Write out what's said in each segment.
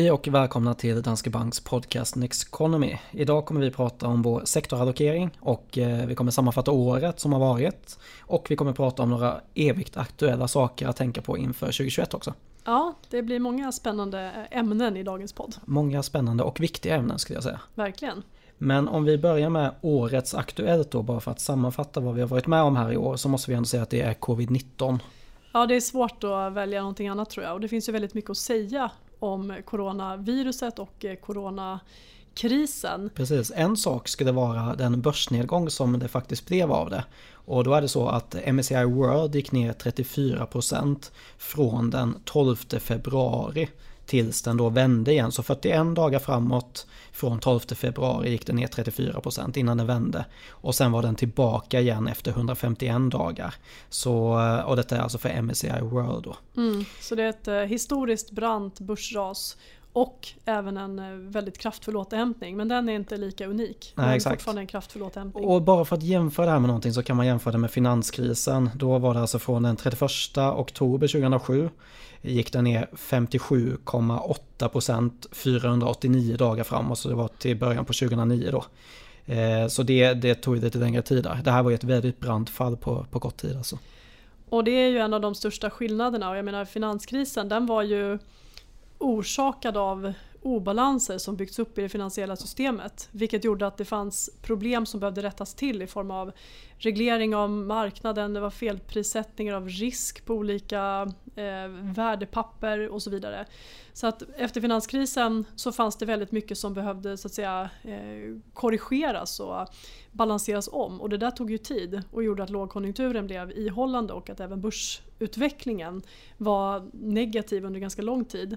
Hej och välkomna till Danske Banks podcast Next Economy. Idag kommer vi prata om vår sektorallokering och eh, vi kommer sammanfatta året som har varit. Och vi kommer prata om några evigt aktuella saker att tänka på inför 2021 också. Ja, det blir många spännande ämnen i dagens podd. Många spännande och viktiga ämnen skulle jag säga. Verkligen. Men om vi börjar med årets Aktuellt då, bara för att sammanfatta vad vi har varit med om här i år, så måste vi ändå säga att det är covid-19. Ja, det är svårt att välja någonting annat tror jag och det finns ju väldigt mycket att säga om coronaviruset och eh, coronakrisen. Precis, en sak skulle vara den börsnedgång som det faktiskt blev av det. Och då är det så att MSCI World gick ner 34% från den 12 februari tills den då vände igen. Så 41 dagar framåt från 12 februari gick den ner 34% innan den vände. Och sen var den tillbaka igen efter 151 dagar. Så, och detta är alltså för MSCI World då. Mm, så det är ett eh, historiskt brant börsras och även en eh, väldigt kraftfull återhämtning. Men den är inte lika unik. Nej, exakt. fortfarande en kraftfull återhämtning. Och bara för att jämföra det här med någonting så kan man jämföra det med finanskrisen. Då var det alltså från den 31 oktober 2007 gick den ner 57,8% 489 dagar framåt. Så det var till början på 2009 då. Eh, så det, det tog lite längre tid där. Det här var ju ett väldigt brant fall på, på kort tid alltså. Och det är ju en av de största skillnaderna och jag menar finanskrisen den var ju orsakad av obalanser som byggts upp i det finansiella systemet. Vilket gjorde att det fanns problem som behövde rättas till i form av reglering av marknaden, det var felprissättningar av risk på olika eh, värdepapper och så vidare. Så att efter finanskrisen så fanns det väldigt mycket som behövde så att säga eh, korrigeras och balanseras om och det där tog ju tid och gjorde att lågkonjunkturen blev ihållande och att även börsutvecklingen var negativ under ganska lång tid.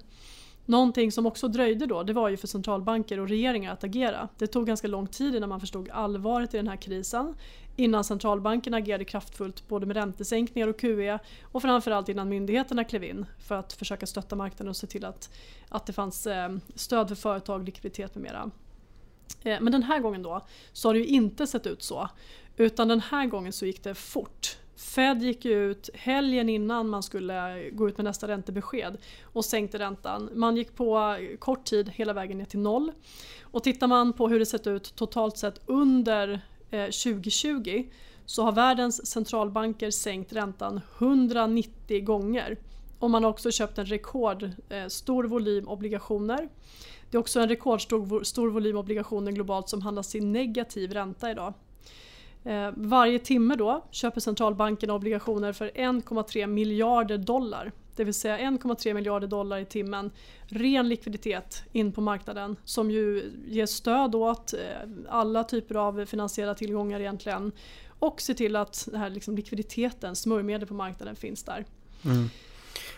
Någonting som också dröjde då det var ju för centralbanker och regeringar att agera. Det tog ganska lång tid innan man förstod allvaret i den här krisen. Innan centralbankerna agerade kraftfullt både med räntesänkningar och QE och framförallt innan myndigheterna klev in för att försöka stötta marknaden och se till att, att det fanns eh, stöd för företag, likviditet med mera. Eh, men den här gången då så har det ju inte sett ut så. Utan den här gången så gick det fort. Fed gick ut helgen innan man skulle gå ut med nästa räntebesked och sänkte räntan. Man gick på kort tid hela vägen ner till noll. Och tittar man på hur det sett ut totalt sett under eh, 2020 så har världens centralbanker sänkt räntan 190 gånger. Och man har också köpt en rekordstor eh, volym obligationer. Det är också en rekordstor stor volym obligationer globalt som handlas till negativ ränta idag. Eh, varje timme då köper centralbanken obligationer för 1,3 miljarder dollar. Det vill säga 1,3 miljarder dollar i timmen. Ren likviditet in på marknaden som ju ger stöd åt eh, alla typer av finansiella tillgångar egentligen. Och ser till att den här liksom likviditeten, smörjmedel på marknaden finns där. Mm.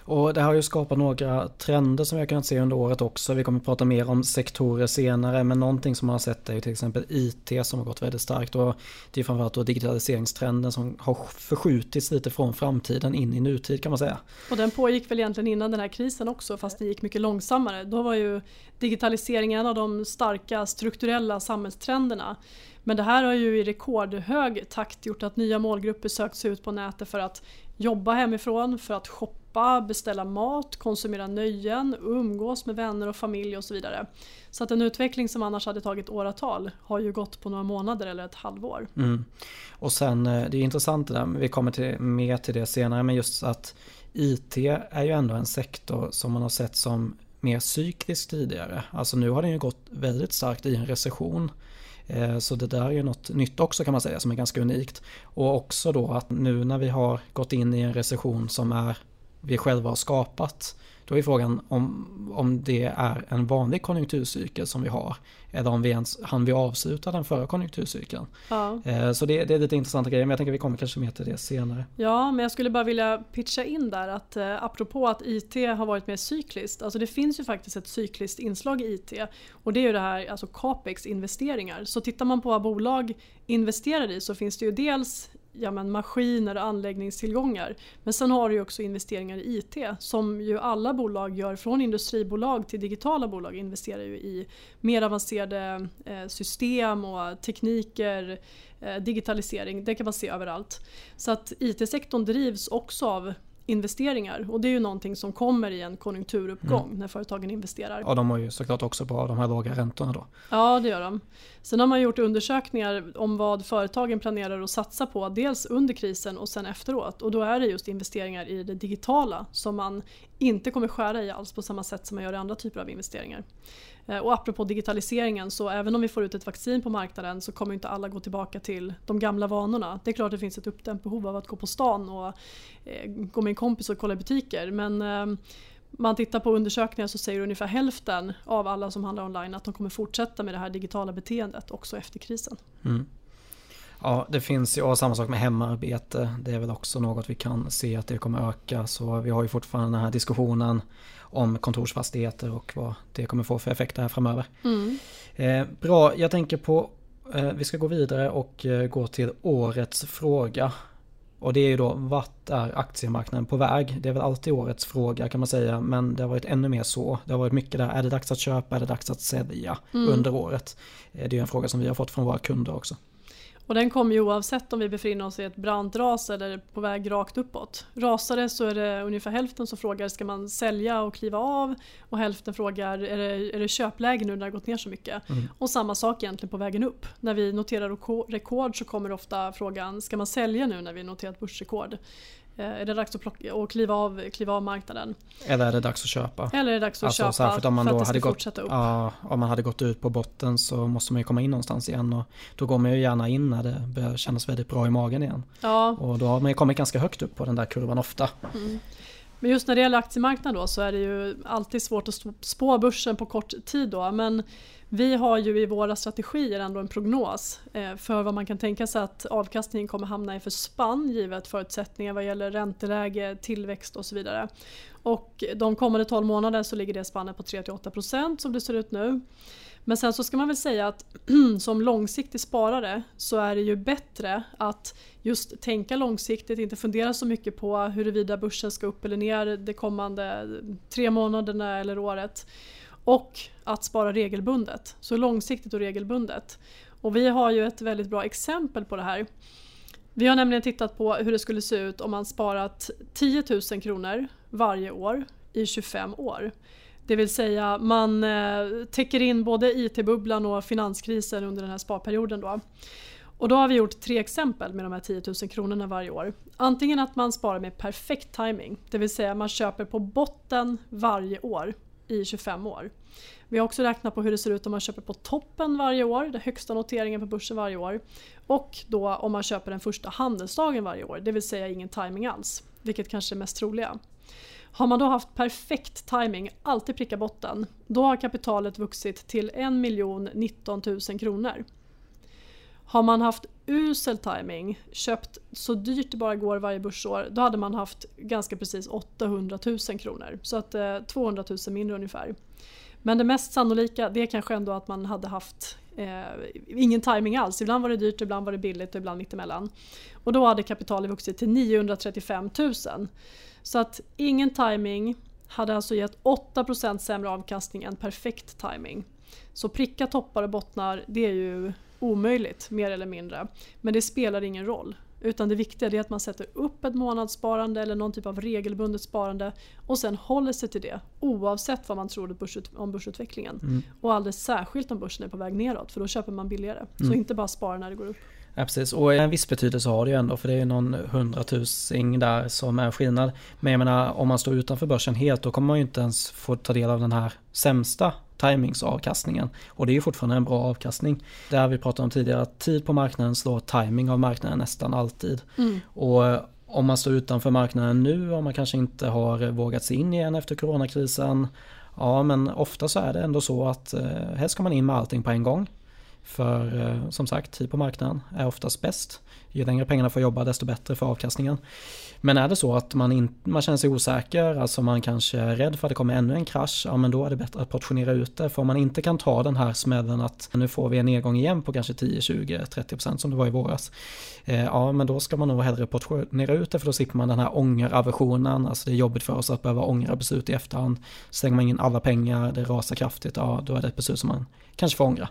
Och det har ju skapat några trender som vi har kunnat se under året också. Vi kommer att prata mer om sektorer senare men någonting som man har sett är ju till exempel IT som har gått väldigt starkt och det är framförallt då digitaliseringstrenden som har förskjutits lite från framtiden in i nutid kan man säga. Och den pågick väl egentligen innan den här krisen också fast det gick mycket långsammare. Då var ju digitalisering en av de starka strukturella samhällstrenderna. Men det här har ju i rekordhög takt gjort att nya målgrupper sökt sig ut på nätet för att jobba hemifrån, för att shoppa, beställa mat, konsumera nöjen, umgås med vänner och familj och så vidare. Så att en utveckling som annars hade tagit åratal har ju gått på några månader eller ett halvår. Mm. Och sen, eh, det är intressant det där, vi kommer till, mer till det senare, men just att IT är ju ändå en sektor som man har sett som mer cyklisk tidigare. Alltså nu har den ju gått väldigt starkt i en recession. Eh, så det där är ju något nytt också kan man säga som är ganska unikt. Och också då att nu när vi har gått in i en recession som är vi själva har skapat. Då är frågan om, om det är en vanlig konjunkturcykel som vi har. Eller om vi ens hann vi avsluta den förra konjunkturcykeln. Ja. Eh, så det, det, är lite intressanta grejer men jag tänker vi kommer kanske mer till det senare. Ja men jag skulle bara vilja pitcha in där att eh, apropå att IT har varit mer cykliskt. Alltså det finns ju faktiskt ett cykliskt inslag i IT. Och det är ju det här alltså capex investeringar. Så tittar man på vad bolag investerar i så finns det ju dels ja, men maskiner och anläggningstillgångar. Men sen har du också investeringar i IT som ju alla bolag gör från industribolag till digitala bolag investerar ju i mer avancerade eh, system och tekniker, eh, digitalisering. Det kan man se överallt. Så att IT-sektorn drivs också av investeringar och det är ju någonting som kommer i en konjunkturuppgång mm. när företagen investerar. Ja, de har ju såklart också bra de här låga räntorna då. Ja, det gör de. Sen har man gjort undersökningar om vad företagen planerar att satsa på, dels under krisen och sen efteråt. Och då är det just investeringar i det digitala som man inte kommer skära i alls på samma sätt som man gör i andra typer av investeringar. Eh, och apropå digitaliseringen så även om vi får ut ett vaccin på marknaden så kommer inte alla gå tillbaka till de gamla vanorna. Det är klart att det finns ett uppdämt behov av att gå på stan och eh, gå med en kompis och kolla i butiker men eh, man tittar på undersökningar så säger ungefär hälften av alla som handlar online att de kommer fortsätta med det här digitala beteendet också efter krisen. Mm. Ja, det finns ju och samma sak med hemarbete. Det är väl också något vi kan se att det kommer öka. Så vi har ju fortfarande den här diskussionen om kontorsfastigheter och vad det kommer få för effekter här framöver. Mm. Eh, bra, jag tänker på eh, vi ska gå vidare och eh, gå till årets fråga. Och det är ju då vart är aktiemarknaden på väg? Det är väl alltid årets fråga kan man säga men det har varit ännu mer så. Det har varit mycket där, är det dags att köpa, är det dags att sälja mm. under året? Det är en fråga som vi har fått från våra kunder också. Och den kommer ju oavsett om vi befinner oss i ett brant ras eller på väg rakt uppåt. Rasar det så är det ungefär hälften som frågar ska man sälja och kliva av och hälften frågar är det, är det köpläge nu när det har gått ner så mycket. Mm. Och samma sak egentligen på vägen upp. När vi noterar rekord så kommer ofta frågan ska man sälja nu när vi noterat börsrekord. Eh, är det dags att plocka, och kliva, av, kliva av marknaden? Eller är det dags att köpa? Eller är det dags att alltså, köpa om man för då att det hade ska gått, fortsätta upp? Ja, om man hade gått ut på botten så måste man ju komma in någonstans igen och då går man ju gärna in när det börjar kännas väldigt bra i magen igen. Ja. Och då har man ju kommit ganska högt upp på den där kurvan ofta. Mm. Men just när det gäller aktiemarknaden då så är det ju alltid svårt att spå börsen på kort tid då. Men vi har ju i våra strategier ändå en prognos eh, för vad man kan tänka sig att avkastningen kommer hamna i för spann givet förutsättningar vad gäller ränteläge, tillväxt och så vidare. Och de kommande 12 månaderna så ligger det spannet på 3-8% som det ser ut nu. Men sen så ska man väl säga att som långsiktig sparare så är det ju bättre att just tänka långsiktigt, inte fundera så mycket på huruvida börsen ska upp eller ner de kommande tre månaderna eller året. Och att spara regelbundet, så långsiktigt och regelbundet. Och vi har ju ett väldigt bra exempel på det här. Vi har nämligen tittat på hur det skulle se ut om man sparat 10 000 kronor varje år i 25 år. Det vill säga man eh, täcker in både IT-bubblan och finanskrisen under den här sparperioden. Då. Och då har vi gjort tre exempel med de här 10 000 kronorna varje år. Antingen att man sparar med perfekt timing, det vill säga man köper på botten varje år i 25 år. Vi har också räknat på hur det ser ut om man köper på toppen varje år, den högsta noteringen på börsen varje år. Och då om man köper den första handelsdagen varje år, det vill säga ingen timing alls. Vilket kanske är mest troliga. Har man då haft perfekt timing, alltid pricka botten, då har kapitalet vuxit till 1 019 000 kronor. Har man haft usel timing, köpt så dyrt det bara går varje börsår, då hade man haft ganska precis 800 000 kronor. Så att eh, 200 000 mindre ungefär. Men det mest sannolika det är kanske ändå att man hade haft eh, ingen timing alls. Ibland var det dyrt, ibland var det billigt och ibland mittemellan. Och då hade kapitalet vuxit till 935 000. Så att ingen timing hade alltså gett 8% sämre avkastning än perfekt timing. Så pricka toppar och bottnar, det är ju omöjligt mer eller mindre. Men det spelar ingen roll. Utan det viktiga är att man sätter upp ett månadssparande eller någon typ av regelbundet sparande och sen håller sig till det oavsett vad man tror om börsutvecklingen. Mm. Och alldeles särskilt om börsen är på väg neråt för då köper man billigare. Mm. Så inte bara spara när det går upp. Ja, precis. Och en viss betydelse har det ju ändå för det är någon hundratusing där som är skillnad. Men jag menar om man står utanför börsen helt då kommer man ju inte ens få ta del av den här sämsta timingsavkastningen. Och det är fortfarande en bra avkastning. Det har vi pratat om tidigare, att tid på marknaden slår timing av marknaden nästan alltid. Mm. Och om man står utanför marknaden nu, om man kanske inte har vågat sig in igen efter coronakrisen. Ja men ofta så är det ändå så att eh, här ska man in med allting på en gång. För eh, som sagt, tid på marknaden är oftast bäst. Ju längre pengarna får jobba desto bättre för avkastningen. Men är det så att man, in, man känner sig osäker, alltså man kanske är rädd för att det kommer ännu en krasch, ja men då är det bättre att portionera ut det. För om man inte kan ta den här smällen att nu får vi en nedgång igen på kanske 10, 20, 30% som det var i våras. Eh, ja men då ska man nog hellre portionera ut det för då slipper man den här ångeraversionen. Alltså det är jobbigt för oss att behöva ångra beslut i efterhand. Slänger man in alla pengar, det rasar kraftigt, ja då är det ett beslut som man kanske får ångra.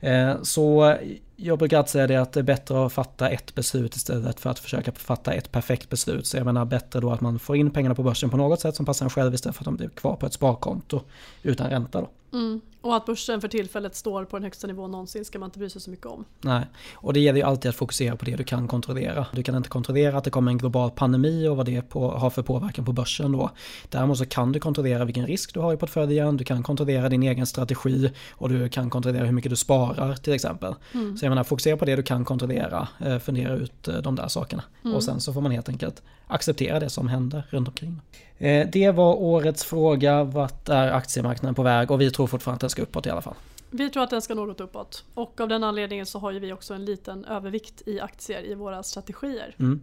Eh, så jag brukar alltid säga det att det är bättre att fatta ett beslut istället för att försöka fatta ett perfekt beslut. Så jag menar bättre då att man får in pengarna på börsen på något sätt som passar en själv istället för att de blir kvar på ett sparkonto utan ränta. Då. Mm. Och att börsen för tillfället står på den högsta nivån någonsin ska man inte bry sig så mycket om. Nej, och det gäller ju alltid att fokusera på det du kan kontrollera. Du kan inte kontrollera att det kommer en global pandemi och vad det på, har för påverkan på börsen då. Däremot så kan du kontrollera vilken risk du har i portföljen, du kan kontrollera din egen strategi och du kan kontrollera hur mycket du sparar till exempel. Mm. Så jag menar, fokusera på det du kan kontrollera, eh, fundera ut eh, de där sakerna. Mm. Och sen så får man helt enkelt acceptera det som händer runt omkring. Eh, det var årets fråga, vart är aktiemarknaden på väg? Och vi tror fortfarande att den ska uppåt i alla fall. Vi tror att den ska något uppåt och av den anledningen så har ju vi också en liten övervikt i aktier i våra strategier. Mm.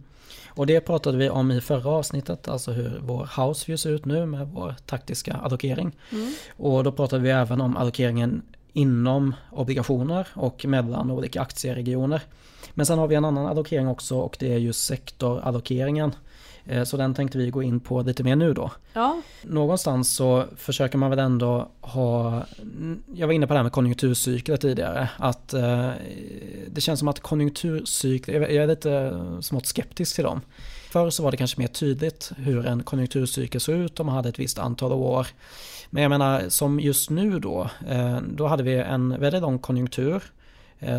Och det pratade vi om i förra avsnittet, alltså hur vår house ser ut nu med vår taktiska allokering. Mm. Och då pratade vi även om allokeringen inom obligationer och mellan olika aktieregioner. Men sen har vi en annan allokering också och det är ju sektorallokeringen. Eh, så den tänkte vi gå in på lite mer nu då. Ja. Någonstans så försöker man väl ändå ha, jag var inne på det här med konjunkturcykler tidigare, att eh, det känns som att konjunkturcykler, jag är lite smått skeptisk till dem. Förr så var det kanske mer tydligt hur en konjunkturcykel såg ut om man hade ett visst antal år. Men jag menar som just nu då, eh, då hade vi en väldigt lång konjunktur Eh,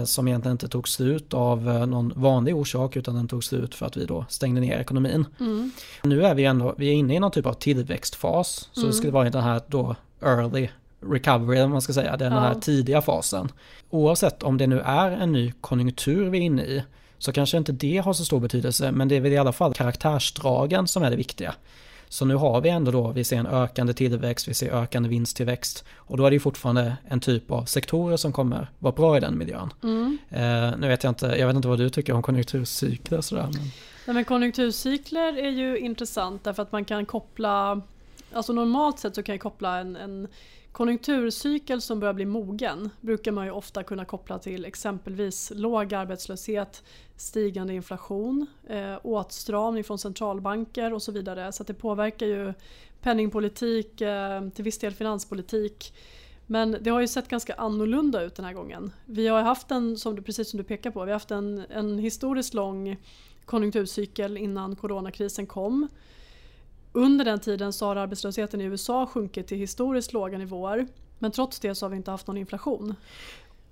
som egentligen inte tog slut av eh, någon vanlig orsak utan den tog slut för att vi då stängde ner ekonomin. Mm. Nu är vi ändå vi är inne i någon typ av tillväxtfas så mm. det skulle vara den här då early recovery, om man ska säga, den ja. här tidiga fasen. Oavsett om det nu är en ny konjunktur vi är inne i så kanske inte det har så stor betydelse men det är väl i alla fall karaktärsdragen som är det viktiga. Så nu har vi ändå då, vi ser en ökande tillväxt, vi ser ökande vinsttillväxt och då är det ju fortfarande en typ av sektorer som kommer vara bra i den miljön. Mm. Eh, nu vet jag inte, jag vet inte vad du tycker om konjunkturcykler och sådär. Men... Nej, men konjunkturcykler är ju intressant därför att man kan koppla, alltså normalt sett så kan jag koppla en, en konjunkturcykel som börjar bli mogen brukar man ju ofta kunna koppla till exempelvis låg arbetslöshet, stigande inflation, eh, åtstramning från centralbanker och så vidare. Så det påverkar ju penningpolitik, eh, till viss del finanspolitik. Men det har ju sett ganska annorlunda ut den här gången. Vi har haft en, som du, precis som du pekar på, vi har haft en, en historiskt lång konjunkturcykel innan coronakrisen kom. Under den tiden så har arbetslösheten i USA sjunkit till historiskt låga nivåer. Men trots det så har vi inte haft någon inflation.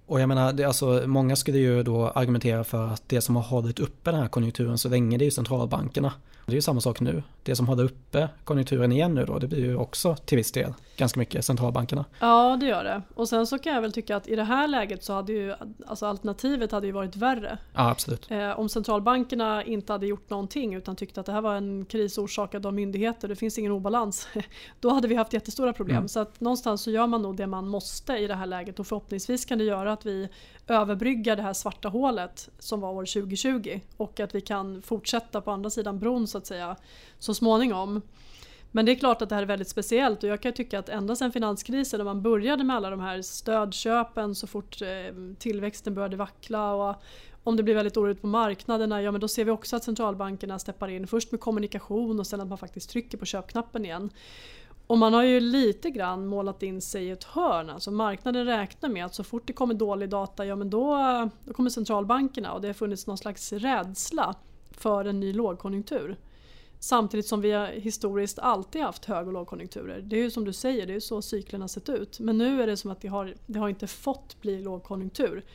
Och jag menar, det, alltså, många skulle ju då argumentera för att det som har hållit uppe den här konjunkturen så länge det är ju centralbankerna. Det är ju samma sak nu. Det som håller uppe konjunkturen igen nu då, det blir ju också till viss del ganska mycket centralbankerna. Ja, det gör det. Och sen så kan jag väl tycka att i det här läget så hade ju alltså alternativet hade ju varit värre. Ja, absolut. Eh, om centralbankerna inte hade gjort någonting utan tyckte att det här var en kris orsakad av myndigheter, det finns ingen obalans. Då hade vi haft jättestora problem. Mm. Så att någonstans så gör man nog det man måste i det här läget och förhoppningsvis kan det göra att vi överbryggar det här svarta hålet som var år 2020 och att vi kan fortsätta på andra sidan bron så att säga så småningom. Men det är klart att det här är väldigt speciellt och jag kan tycka att ända sedan finanskrisen när man började med alla de här stödköpen så fort eh, tillväxten började vackla och om det blir väldigt oroligt på marknaderna, ja men då ser vi också att centralbankerna steppar in. Först med kommunikation och sen att man faktiskt trycker på köpknappen igen. Och man har ju lite grann målat in sig i ett hörn. Alltså marknaden räknar med att så fort det kommer dålig data, ja men då, då kommer centralbankerna och det har funnits någon slags rädsla för en ny lågkonjunktur. Samtidigt som vi historiskt alltid haft hög och lågkonjunkturer. Det är ju som du säger, det är så cyklerna har sett ut. Men nu är det som att det har, det har inte fått bli lågkonjunktur.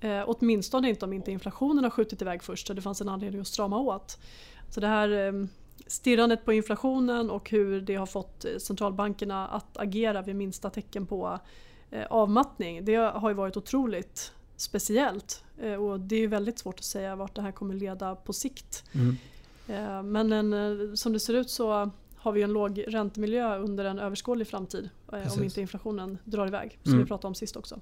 Eh, åtminstone inte om inte inflationen har skjutit iväg först så det fanns en anledning att strama åt. Så det här eh, stirrandet på inflationen och hur det har fått eh, centralbankerna att agera vid minsta tecken på eh, avmattning. Det har ju varit otroligt speciellt eh, och det är väldigt svårt att säga vart det här kommer leda på sikt. Mm. Eh, men en, som det ser ut så har vi en låg räntemiljö under en överskådlig framtid Precis. om inte inflationen drar iväg som mm. vi pratade om sist också.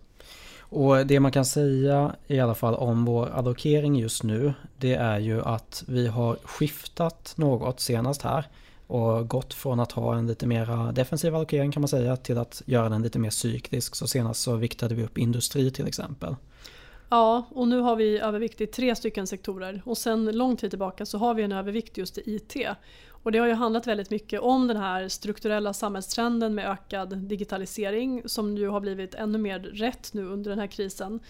Och det man kan säga i alla fall om vår allokering just nu det är ju att vi har skiftat något senast här och gått från att ha en lite mer defensiv allokering kan man säga till att göra den lite mer cyklisk. Så senast så viktade vi upp industri till exempel. Ja, och nu har vi övervikt i tre stycken sektorer och sen lång tid tillbaka så har vi en övervikt just i IT. Och det har ju handlat väldigt mycket om den här strukturella samhällstrenden med ökad digitalisering som ju har blivit ännu mer rätt nu under den här krisen.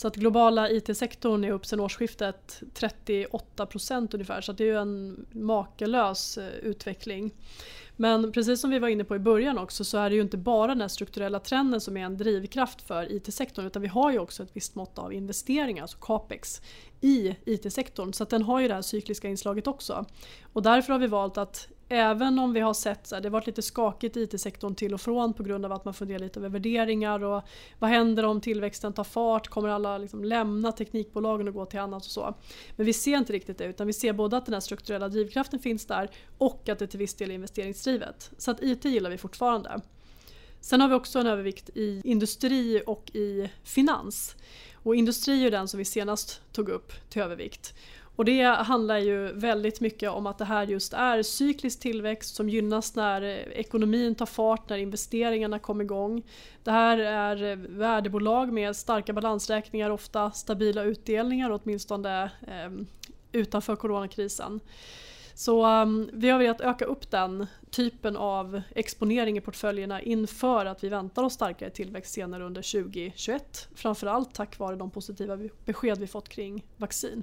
Så att globala IT-sektorn är upp sedan årsskiftet 38% ungefär så det är ju en makalös eh, utveckling. Men precis som vi var inne på i början också så är det ju inte bara den här strukturella trenden som är en drivkraft för IT-sektorn utan vi har ju också ett visst mått av investeringar, alltså capex, i IT-sektorn. Så att den har ju det här cykliska inslaget också. Och därför har vi valt att även om vi har sett att det har varit lite skakigt i IT-sektorn till och från på grund av att man funderar lite över värderingar och vad händer om tillväxten tar fart? Kommer alla liksom lämna teknikbolagen och gå till annat och så? Men vi ser inte riktigt det utan vi ser både att den här strukturella drivkraften finns där och att det till viss del är investeringsdrivet. Så att IT gillar vi fortfarande. Sen har vi också en övervikt i industri och i finans. Och industri är den som vi senast tog upp till övervikt. Och det handlar ju väldigt mycket om att det här just är cyklisk tillväxt som gynnas när eh, ekonomin tar fart, när investeringarna kommer igång. Det här är eh, värdebolag med starka balansräkningar, ofta stabila utdelningar åtminstone eh, utanför coronakrisen. Så um, vi har velat öka upp den typen av exponering i portföljerna inför att vi väntar oss starkare tillväxt senare under 2021. Framförallt tack vare de positiva besked vi fått kring vaccin.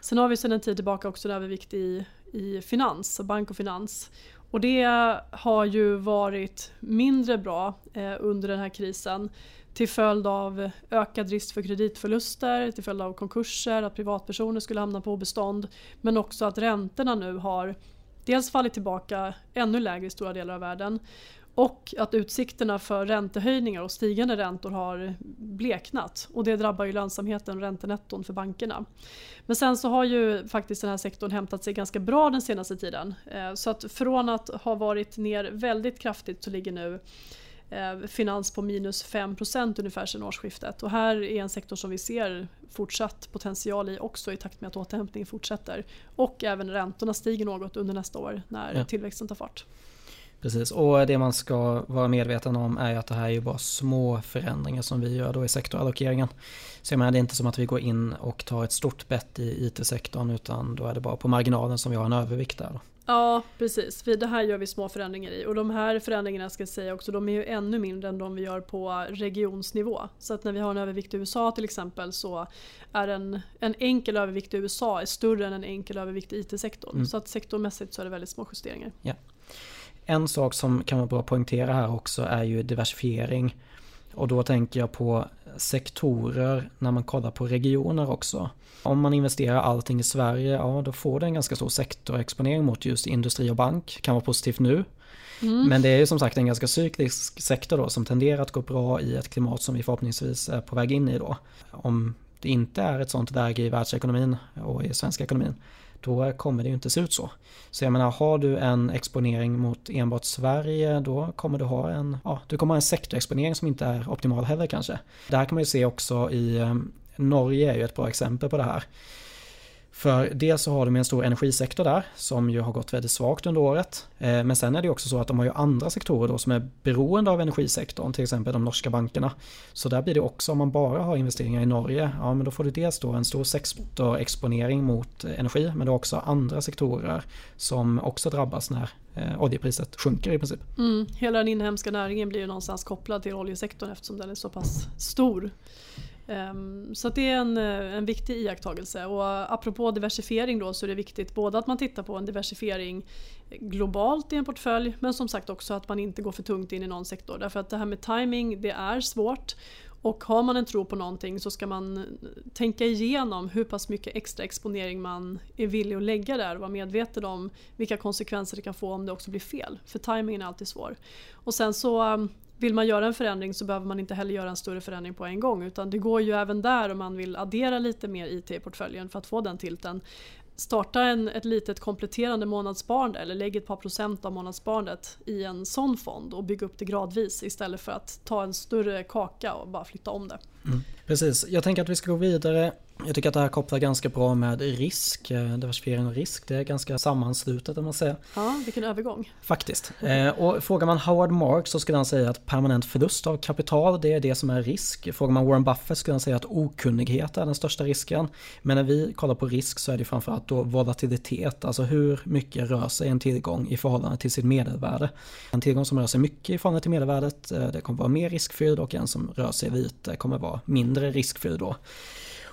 Sen har vi sedan en tid tillbaka också en övervikt i, i finans, bank och finans. Och det har ju varit mindre bra eh, under den här krisen till följd av ökad risk för kreditförluster, till följd av konkurser, att privatpersoner skulle hamna på obestånd. Men också att räntorna nu har dels fallit tillbaka ännu lägre i stora delar av världen och att utsikterna för räntehöjningar och stigande räntor har bleknat och det drabbar ju lönsamheten och räntenetton för bankerna. Men sen så har ju faktiskt den här sektorn hämtat sig ganska bra den senaste tiden. Eh, så att från att ha varit ner väldigt kraftigt så ligger nu eh, finans på minus 5% ungefär sedan årsskiftet. Och här är en sektor som vi ser fortsatt potential i också i takt med att återhämtningen fortsätter. Och även räntorna stiger något under nästa år när ja. tillväxten tar fart. Precis, och det man ska vara medveten om är att det här är ju bara små förändringar som vi gör då i sektorallokeringen. Så jag menar, det är inte som att vi går in och tar ett stort bett i IT-sektorn utan då är det bara på marginalen som vi har en övervikt där. Då. Ja precis, det här gör vi små förändringar i och de här förändringarna ska jag säga också de är ju ännu mindre än de vi gör på regionsnivå. Så att när vi har en övervikt i USA till exempel så är en, en enkel övervikt i USA är större än en enkel övervikt i IT-sektorn. Mm. Så att sektormässigt så är det väldigt små justeringar. Ja. En sak som kan vara bra att poängtera här också är ju diversifiering. Och då tänker jag på sektorer när man kollar på regioner också. Om man investerar allting i Sverige, ja då får det en ganska stor sektorexponering mot just industri och bank. Kan vara positivt nu. Mm. Men det är ju som sagt en ganska cyklisk sektor då som tenderar att gå bra i ett klimat som vi förhoppningsvis är på väg in i då. Om det inte är ett sånt läge i världsekonomin och i svenska ekonomin då kommer det ju inte se ut så. Så jag menar, har du en exponering mot enbart Sverige då kommer du ha en, ja, du kommer ha en sektorexponering som inte är optimal heller kanske. Det här kan man ju se också i eh, Norge är ju ett bra exempel på det här. För dels så har de en stor energisektor där som ju har gått väldigt svagt under året. Eh, men sen är det också så att de har ju andra sektorer då som är beroende av energisektorn, till exempel de norska bankerna. Så där blir det också om man bara har investeringar i Norge, ja men då får du dels då en stor sektorexponering mot energi men det är också andra sektorer som också drabbas när eh, oljepriset sjunker i princip. Mm, hela den inhemska näringen blir ju någonstans kopplad till oljesektorn eftersom den är så pass stor. Ehm, så det är en, eh, en viktig iakttagelse. Och apropå diversifiering då så är det viktigt både att man tittar på en diversifiering globalt i en portfölj men som sagt också att man inte går för tungt in i någon sektor. Därför att det här med timing det är svårt. Och har man en tro på någonting så ska man eh, tänka igenom hur pass mycket extra exponering man är villig att lägga där och vara medveten om vilka konsekvenser det kan få om det också blir fel. För timingen är alltid svår. Och sen så ehm, vill man göra en förändring så behöver man inte heller göra en större förändring på en gång utan det går ju även där om man vill addera lite mer IT i portföljen för att få den tilten. Starta en, ett litet kompletterande månadssparande eller lägg ett par procent av månadssparandet i en sån fond och bygga upp det gradvis istället för att ta en större kaka och bara flytta om det. Mm, precis, jag tänker att vi ska gå vidare jag tycker att det här kopplar ganska bra med risk, eh, diversifiering och risk. Det är ganska sammanslutet om man säger. Ja, vilken övergång. Faktiskt. Eh, och frågar man Howard Marks så skulle han säga att permanent förlust av kapital det är det som är risk. Frågar man Warren Buffett skulle han säga att okunnighet är den största risken. Men när vi kollar på risk så är det framförallt då volatilitet, alltså hur mycket rör sig en tillgång i förhållande till sitt medelvärde. En tillgång som rör sig mycket i förhållande till medelvärdet, eh, det kommer vara mer riskfylld och en som rör sig lite kommer vara mindre riskfylld då.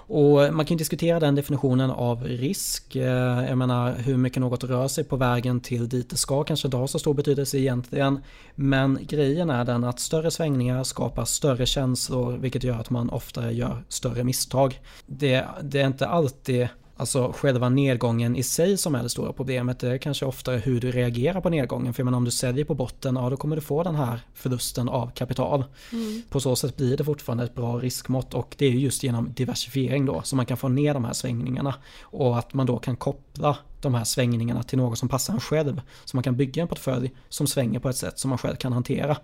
Och eh, man kan diskutera den definitionen av risk. Eh, jag menar hur mycket något rör sig på vägen till dit det ska kanske inte har så stor betydelse egentligen. Men grejen är den att större svängningar skapar större känslor vilket gör att man oftare gör större misstag. Det, det är inte alltid Alltså själva nedgången i sig som är det stora problemet. Det är kanske oftare hur du reagerar på nedgången. För menar, om du säljer på botten, ja då kommer du få den här förlusten av kapital. Mm. På så sätt blir det fortfarande ett bra riskmått och det är just genom diversifiering då som man kan få ner de här svängningarna. Och att man då kan koppla de här svängningarna till något som passar en själv. Så man kan bygga en portfölj som svänger på ett sätt som man själv kan hantera.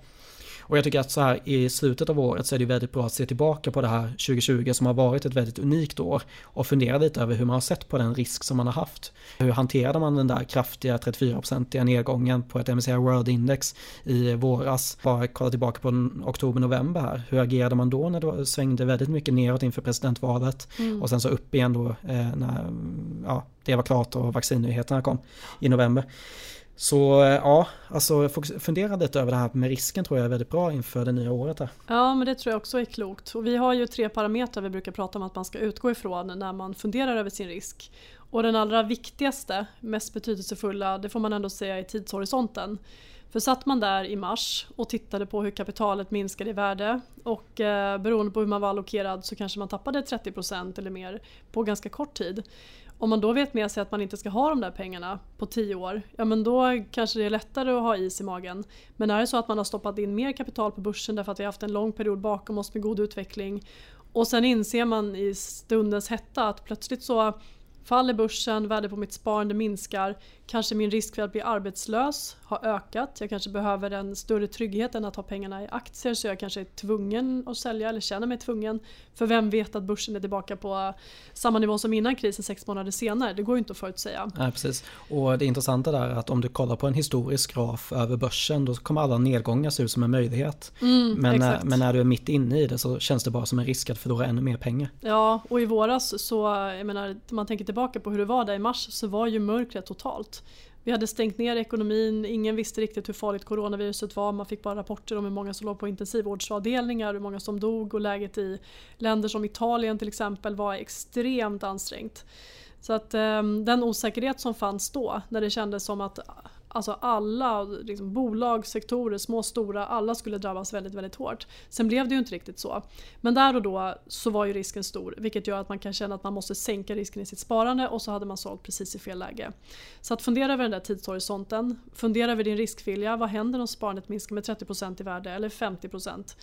Och jag tycker att så här i slutet av året så är det väldigt bra att se tillbaka på det här 2020 som har varit ett väldigt unikt år och fundera lite över hur man har sett på den risk som man har haft. Hur hanterade man den där kraftiga 34-procentiga nedgången på ett MSCI World Index i våras? Bara kolla tillbaka på oktober-november här. Hur agerade man då när det svängde väldigt mycket neråt inför presidentvalet och sen så upp igen då eh, när ja, det var klart och vaccinnyheterna kom i november. Så eh, ja, alltså fundera lite över det här med risken tror jag är väldigt bra inför det nya året. Här. Ja, men det tror jag också är klokt. Och vi har ju tre parametrar vi brukar prata om att man ska utgå ifrån när man funderar över sin risk. Och den allra viktigaste, mest betydelsefulla, det får man ändå säga är tidshorisonten. För satt man där i mars och tittade på hur kapitalet minskade i värde och eh, beroende på hur man var allokerad så kanske man tappade 30% eller mer på ganska kort tid. Om man då vet med sig att man inte ska ha de där pengarna på 10 år, ja men då kanske det är lättare att ha is i magen. Men är det så att man har stoppat in mer kapital på börsen därför att vi har haft en lång period bakom oss med god utveckling och sen inser man i stundens hetta att plötsligt så Faller börsen, värdet på mitt sparande minskar, kanske min risk för att bli arbetslös har ökat. Jag kanske behöver en större trygghet än att ha pengarna i aktier så jag kanske är tvungen att sälja eller känner mig tvungen. För vem vet att börsen är tillbaka på samma nivå som innan krisen sex månader senare? Det går ju inte att förutsäga. Nej, precis. Och det intressanta där är att om du kollar på en historisk graf över börsen då kommer alla nedgångar se ut som en möjlighet. Mm, men, när, men när du är mitt inne i det så känns det bara som en risk att förlora ännu mer pengar. Ja, och i våras så, jag menar, man tänker tillbaka på hur det var där i mars så var ju mörkret totalt. Vi hade stängt ner ekonomin, ingen visste riktigt hur farligt coronaviruset var. Man fick bara rapporter om hur många som låg på intensivvårdsavdelningar, hur många som dog och läget i länder som Italien till exempel var extremt ansträngt. Så att um, den osäkerhet som fanns då, när det kändes som att alltså alla liksom, bolag, sektorer, små och stora, alla skulle drabbas väldigt, väldigt hårt. Sen blev det ju inte riktigt så. Men där och då så var ju risken stor vilket gör att man kan känna att man måste sänka risken i sitt sparande och så hade man sålt precis i fel läge. Så att fundera över den där tidshorisonten, fundera över din riskvilja. Vad händer om sparandet minskar med 30% i värde eller 50%?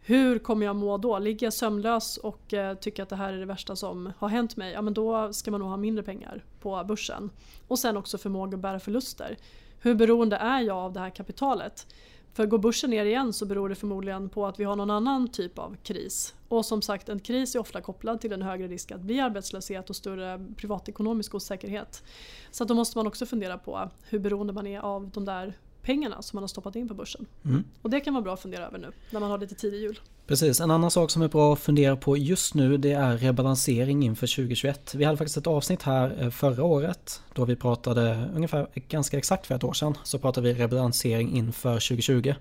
Hur kommer jag må då? Ligger jag sömnlös och eh, tycker att det här är det värsta som har hänt mig? Ja men då ska man nog ha mindre pengar på börsen. Och sen också förmåga att bära förluster. Hur beroende är jag av det här kapitalet? För går börsen ner igen så beror det förmodligen på att vi har någon annan typ av kris. Och som sagt en kris är ofta kopplad till en högre risk att bli arbetslöshet och större privatekonomisk osäkerhet. Så då måste man också fundera på hur beroende man är av de där pengarna som man har stoppat in på börsen. Mm. Och det kan vara bra att fundera över nu när man har lite tid i jul. Precis, en annan sak som är bra att fundera på just nu det är rebalansering inför 2021. Vi hade faktiskt ett avsnitt här eh, förra året då vi pratade ungefär ganska exakt för ett år sedan så pratade vi rebalansering inför 2020.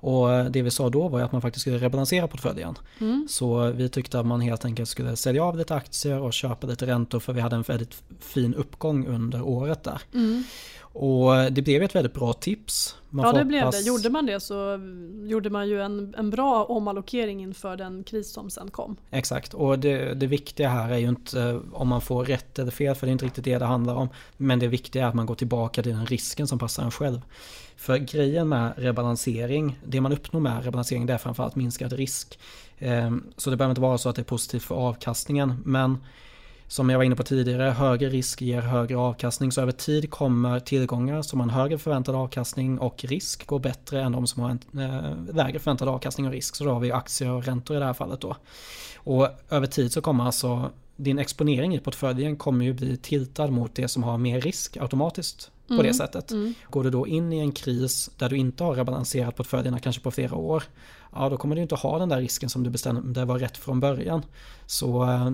Och eh, det vi sa då var att man faktiskt skulle rebalansera portföljen. Mm. Så vi tyckte att man helt enkelt skulle sälja av lite aktier och köpa lite räntor för vi hade en väldigt fin uppgång under året där. Mm. Och det blev ett väldigt bra tips. Man ja det blev det. Gjorde man det så gjorde man ju en, en bra omallokering inför den kris som sen kom. Exakt och det, det viktiga här är ju inte eh, om man får rätt eller fel för det är inte riktigt det det handlar om. Men det viktiga är att man går tillbaka till den risken som passar en själv. För grejen med rebalansering, det man uppnår med rebalansering det är framförallt minskad risk. Ehm, så det behöver inte vara så att det är positivt för avkastningen men som jag var inne på tidigare, högre risk ger högre avkastning. Så över tid kommer tillgångar som har en högre förväntad avkastning och risk gå bättre än de som har en eh, lägre förväntad avkastning och risk. Så då har vi aktier och räntor i det här fallet då. Och över tid så kommer alltså din exponering i portföljen kommer ju bli tiltad mot det som har mer risk automatiskt på Mm. det sättet. Mm. Går du då in i en kris där du inte har rebalanserat portföljerna kanske på flera år, ja då kommer du inte ha den där risken som du bestämde var rätt från början. Så eh,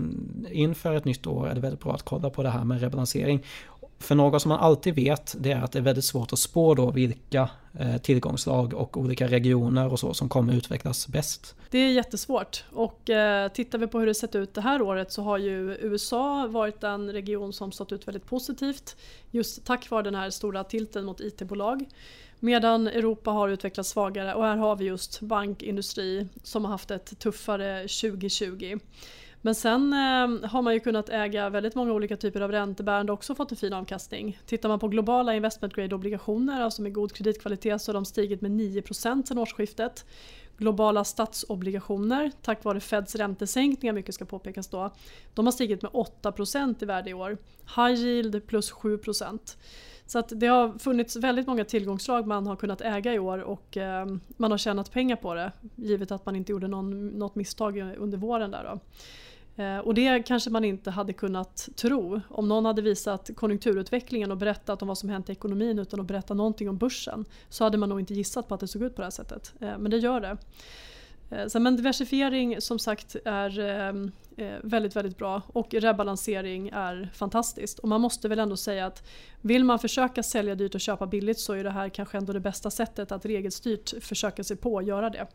inför ett nytt år är det väldigt bra att kolla på det här med rebalansering. För något som man alltid vet det är att det är väldigt svårt att spå då vilka eh, tillgångslag och olika regioner och så som kommer utvecklas bäst. Det är jättesvårt och eh, tittar vi på hur det sett ut det här året så har ju USA varit en region som stått ut väldigt positivt just tack vare den här stora tilten mot IT-bolag. Medan Europa har utvecklats svagare och här har vi just bankindustri som har haft ett tuffare 2020. Men sen eh, har man ju kunnat äga väldigt många olika typer av räntebärande och också fått en fin avkastning. Tittar man på globala investment grade obligationer, alltså med god kreditkvalitet, så har de stigit med 9% sedan årsskiftet. Globala statsobligationer, tack vare Feds räntesänkningar, mycket ska påpekas då, de har stigit med 8% i värde i år. High yield plus 7%. Så att det har funnits väldigt många tillgångslag man har kunnat äga i år och eh, man har tjänat pengar på det givet att man inte gjorde någon, något misstag under våren. Där då. Eh, och det kanske man inte hade kunnat tro om någon hade visat konjunkturutvecklingen och berättat om vad som hänt i ekonomin utan att berätta någonting om börsen så hade man nog inte gissat på att det såg ut på det här sättet. Eh, men det gör det. Eh, men diversifiering som sagt är eh, väldigt, väldigt bra och rebalansering är fantastiskt. Och man måste väl ändå säga att vill man försöka sälja dyrt och köpa billigt så är det här kanske ändå det bästa sättet att regelstyrt försöka sig på att göra det.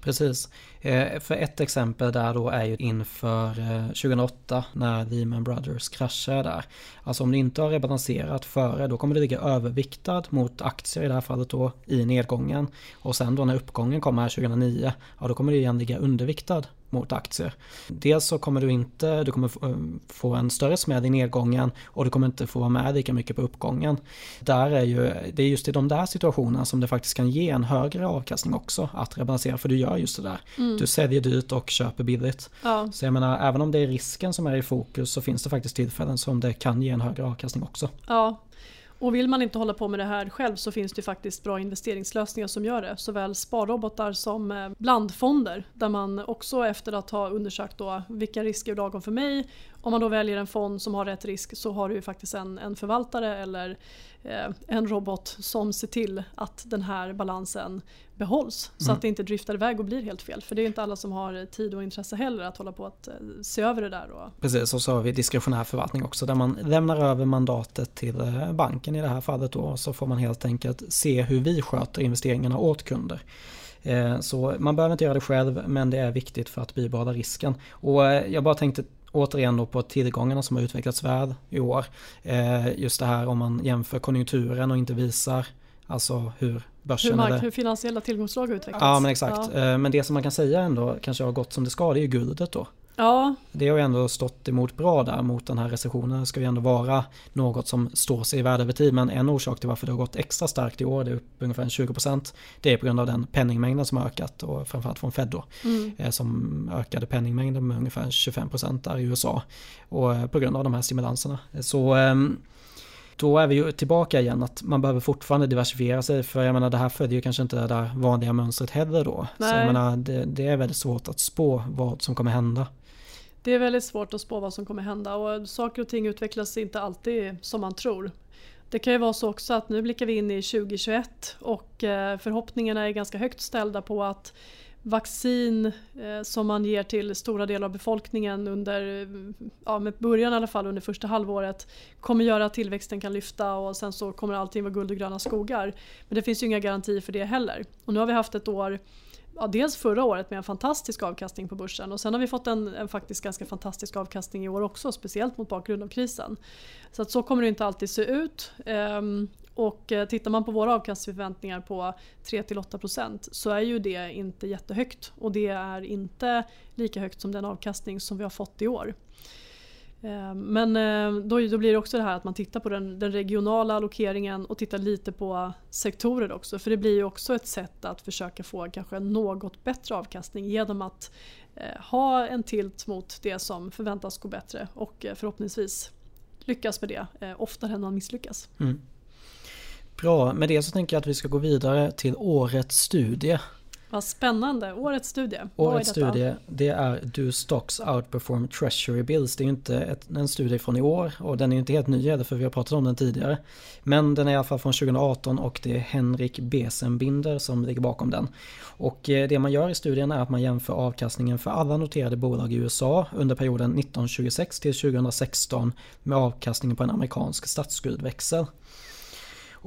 Precis. Eh, för ett exempel där då är ju inför eh, 2008 när Lehman Brothers kraschade där. Alltså om du inte har rebalanserat före då kommer du ligga överviktad mot aktier i det här fallet då i nedgången. Och sen då när uppgången kommer här 2009 ja då kommer du igen ligga underviktad mot aktier. Dels så kommer du inte, du kommer få- eh, få en större smäll i nedgången och du kommer inte få vara med lika mycket på uppgången. Där är ju, det är just i de där situationerna som det faktiskt kan ge en högre avkastning också att rebalansera för du gör just det där. Du säljer dyrt och köper billigt. Ja, Så jag menar även om det är risken som är i fokus så finns det faktiskt tillfällen som det kan ge en högre avkastning också. ja. Och vill man inte hålla på med det här själv så finns det faktiskt bra investeringslösningar som gör det. Såväl sparrobotar som eh, blandfonder där man också efter att ha undersökt då vilka risker är lagom för mig. Om man då väljer en fond som har rätt risk så har du ju faktiskt en, en förvaltare eller eh, en robot som ser till att den här balansen behålls. Så att det inte driftar iväg och blir helt fel. För det är inte alla som har tid och intresse heller att hålla på att eh, se över det där. Och, Precis, och så har vi diskretionär förvaltning också där man lämnar över mandatet till eh, banken i det här fallet då så får man helt enkelt se hur vi sköter investeringarna åt kunder. Eh, Så man behöver inte göra det själv men det är viktigt för att bibehålla risken. Och jag bara tänkte återigen då på tillgångarna som har utvecklats väl i år. Eh, Just det här om man jämför konjunkturen och inte visar alltså hur börsen hur, mark- eller hur finansiella tillgångslag har utvecklats. Ja men exakt. Ja. Eh, Men det som man kan säga ändå kanske har gått som det ska det är ju guldet då. Ja, Det har ju ändå stått emot bra där mot den här recessionen. Det ska ju ändå vara något som står sig i värde över tid. Men en orsak till varför det har gått extra starkt i år, det är upp ungefär 20%. Det är på grund av den penningmängden som har ökat och framförallt från Fed då. mm. eh, Som ökade penningmängden med ungefär 25% där i USA. Och eh, på grund av de här stimulanserna. Så ehm, då är vi ju tillbaka igen att man behöver fortfarande diversifiera sig för jag menar det här följer ju kanske inte det där vanliga mönstret heller då. Så Nej. jag menar det, det är väldigt svårt att spå vad som kommer hända. Det är väldigt svårt att spå vad som kommer hända och saker och ting utvecklas inte alltid som man tror. Det kan ju vara så också att nu blickar vi in i 2021 och eh, förhoppningarna är ganska högt ställda på att vaccin eh, som man ger till stora delar av befolkningen under, ja med början i alla fall under första halvåret kommer göra att tillväxten kan lyfta och sen så kommer allting vara guld och gröna skogar. Men det finns ju inga garantier för det heller. Och nu har vi haft ett år ja, dels förra året med en fantastisk avkastning på börsen och sen har vi fått en, en faktiskt ganska fantastisk avkastning i år också, speciellt mot bakgrund av krisen. Så att så kommer det inte alltid se ut. Ehm, och eh, tittar man på våra avkastningsförväntningar på 3-8% så är ju det inte jättehögt och det är inte lika högt som den avkastning som vi har fått i år. Eh, men eh, då, då blir det också det här att man tittar på den, den regionala allokeringen och tittar lite på sektorer också. För det blir ju också ett sätt att försöka få kanske en något bättre avkastning genom att eh, ha en tilt mot det som förväntas gå bättre och förhoppningsvis lyckas med det oftare än man misslyckas. Mm. Bra, med det så tänker jag att vi ska gå vidare till årets studie. Vad spännande. Årets studie. Årets studie det är Do Stocks Outperform Treasury Bills. Det är inte ett, en studie från i år och den är inte helt ny heller för vi har pratat om den tidigare. Men den är i alla fall från 2018 och det är Henrik Besenbinder som ligger bakom den. Och eh, det man gör i studien är att man jämför avkastningen för alla noterade bolag i USA under perioden 1926 till 2016 med avkastningen på en amerikansk statsskuldväxel.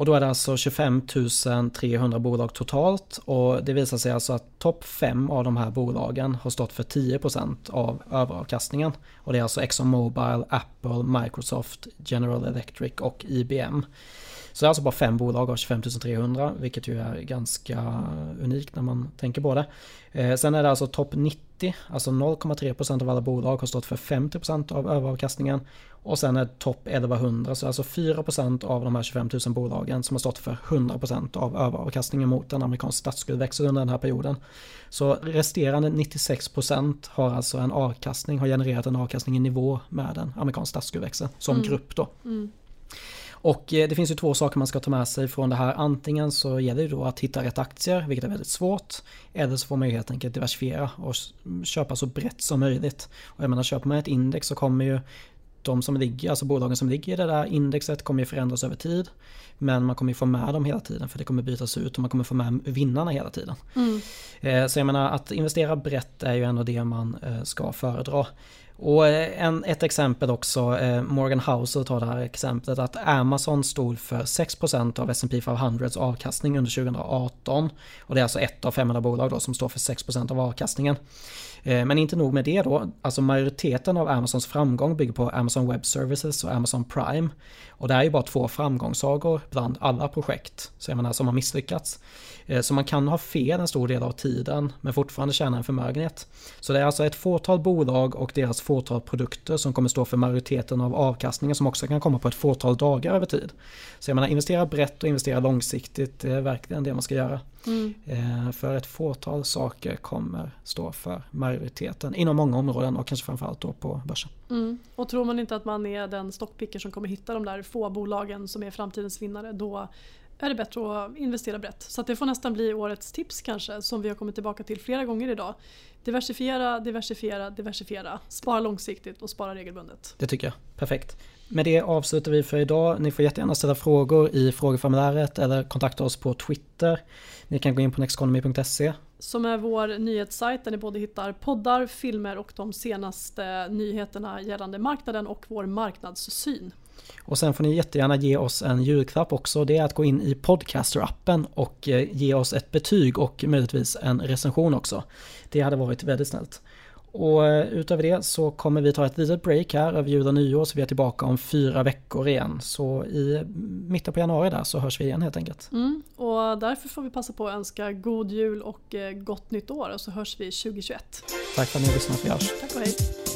Och då är det alltså 25 300 bolag totalt och det visar sig alltså att topp 5 av de här bolagen har stått för 10% av överavkastningen. Och det är alltså ExxonMobil, Apple, Microsoft, General Electric och IBM. Så det är alltså bara fem bolag av 25 300 vilket ju är ganska unikt när man tänker på det. Eh, sen är det alltså topp 90, alltså 0,3% av alla bolag har stått för 50% av överavkastningen. Och sen är topp 1100, så alltså 4% av de här 25 000 bolagen som har stått för 100% av överavkastningen mot en amerikansk statsskuldväxel under den här perioden. Så resterande 96% har alltså en avkastning, har genererat en avkastning i nivå med en amerikansk statsskuldväxel som mm. grupp då. Mm. Och eh, det finns ju två saker man ska ta med sig från det här. Antingen så gäller det då att hitta rätt aktier, vilket är väldigt svårt. Eller så får man ju helt enkelt diversifiera och köpa så brett som möjligt. Och jag menar, köper man ett index så kommer ju de som ligger, alltså bolagen som ligger i det där indexet kommer ju förändras över tid. Men man kommer ju få med dem hela tiden för det kommer bytas ut och man kommer få med vinnarna hela tiden. Mm. Eh, så jag menar att investera brett är ju ändå det man eh, ska föredra. Och eh, en, ett exempel också, eh, Morgan Housel tar det här exemplet att Amazon stod för 6% av S&P 500s avkastning under 2018. Och det är alltså ett av 500 bolag då som står för 6% av avkastningen. Eh, men inte nog med det då, alltså majoriteten av Amazons framgång bygger på Amazon Web Services och Amazon Prime. Och det är ju bara två framgångssagor bland alla projekt, så jag menar som har misslyckats. Eh, så man kan ha fel en stor del av tiden men fortfarande tjäna en förmögenhet. Så det är alltså ett fåtal bolag och deras fåtal produkter som kommer stå för majoriteten av avkastningen som också kan komma på ett fåtal dagar över tid. Så jag menar investera brett och investera långsiktigt, det är verkligen det man ska göra. Mm. Eh, för ett fåtal saker kommer stå för majoriteten inom många områden och kanske framförallt då på börsen. Mm. Och tror man inte att man är den stockpicker som kommer hitta de där få bolagen som är framtidens vinnare då är det bättre att investera brett. Så det får nästan bli årets tips kanske som vi har kommit tillbaka till flera gånger idag. Diversifiera, diversifiera, diversifiera. Spara långsiktigt och spara regelbundet. Det tycker jag. Perfekt. Med det avslutar vi för idag. Ni får jättegärna ställa frågor i frågeformuläret eller kontakta oss på Twitter. Ni kan gå in på nexteconomy.se. Som är vår nyhetssajt där ni både hittar poddar, filmer och de senaste nyheterna gällande marknaden och vår marknadssyn. Och sen får ni jättegärna ge oss en julklapp också. Det är att gå in i Podcaster-appen och eh, ge oss ett betyg och möjligtvis en recension också. Det hade varit väldigt snällt. Och eh, utöver det så kommer vi ta ett litet break här över jul och nyår så vi är tillbaka om fyra veckor igen. Så i mitten på januari där så hörs vi igen helt enkelt. Mm, och därför får vi passa på att önska god jul och eh, gott nytt år och så hörs vi 2021. Tack för att ni har lyssnat, vi hörs. Tack och hej.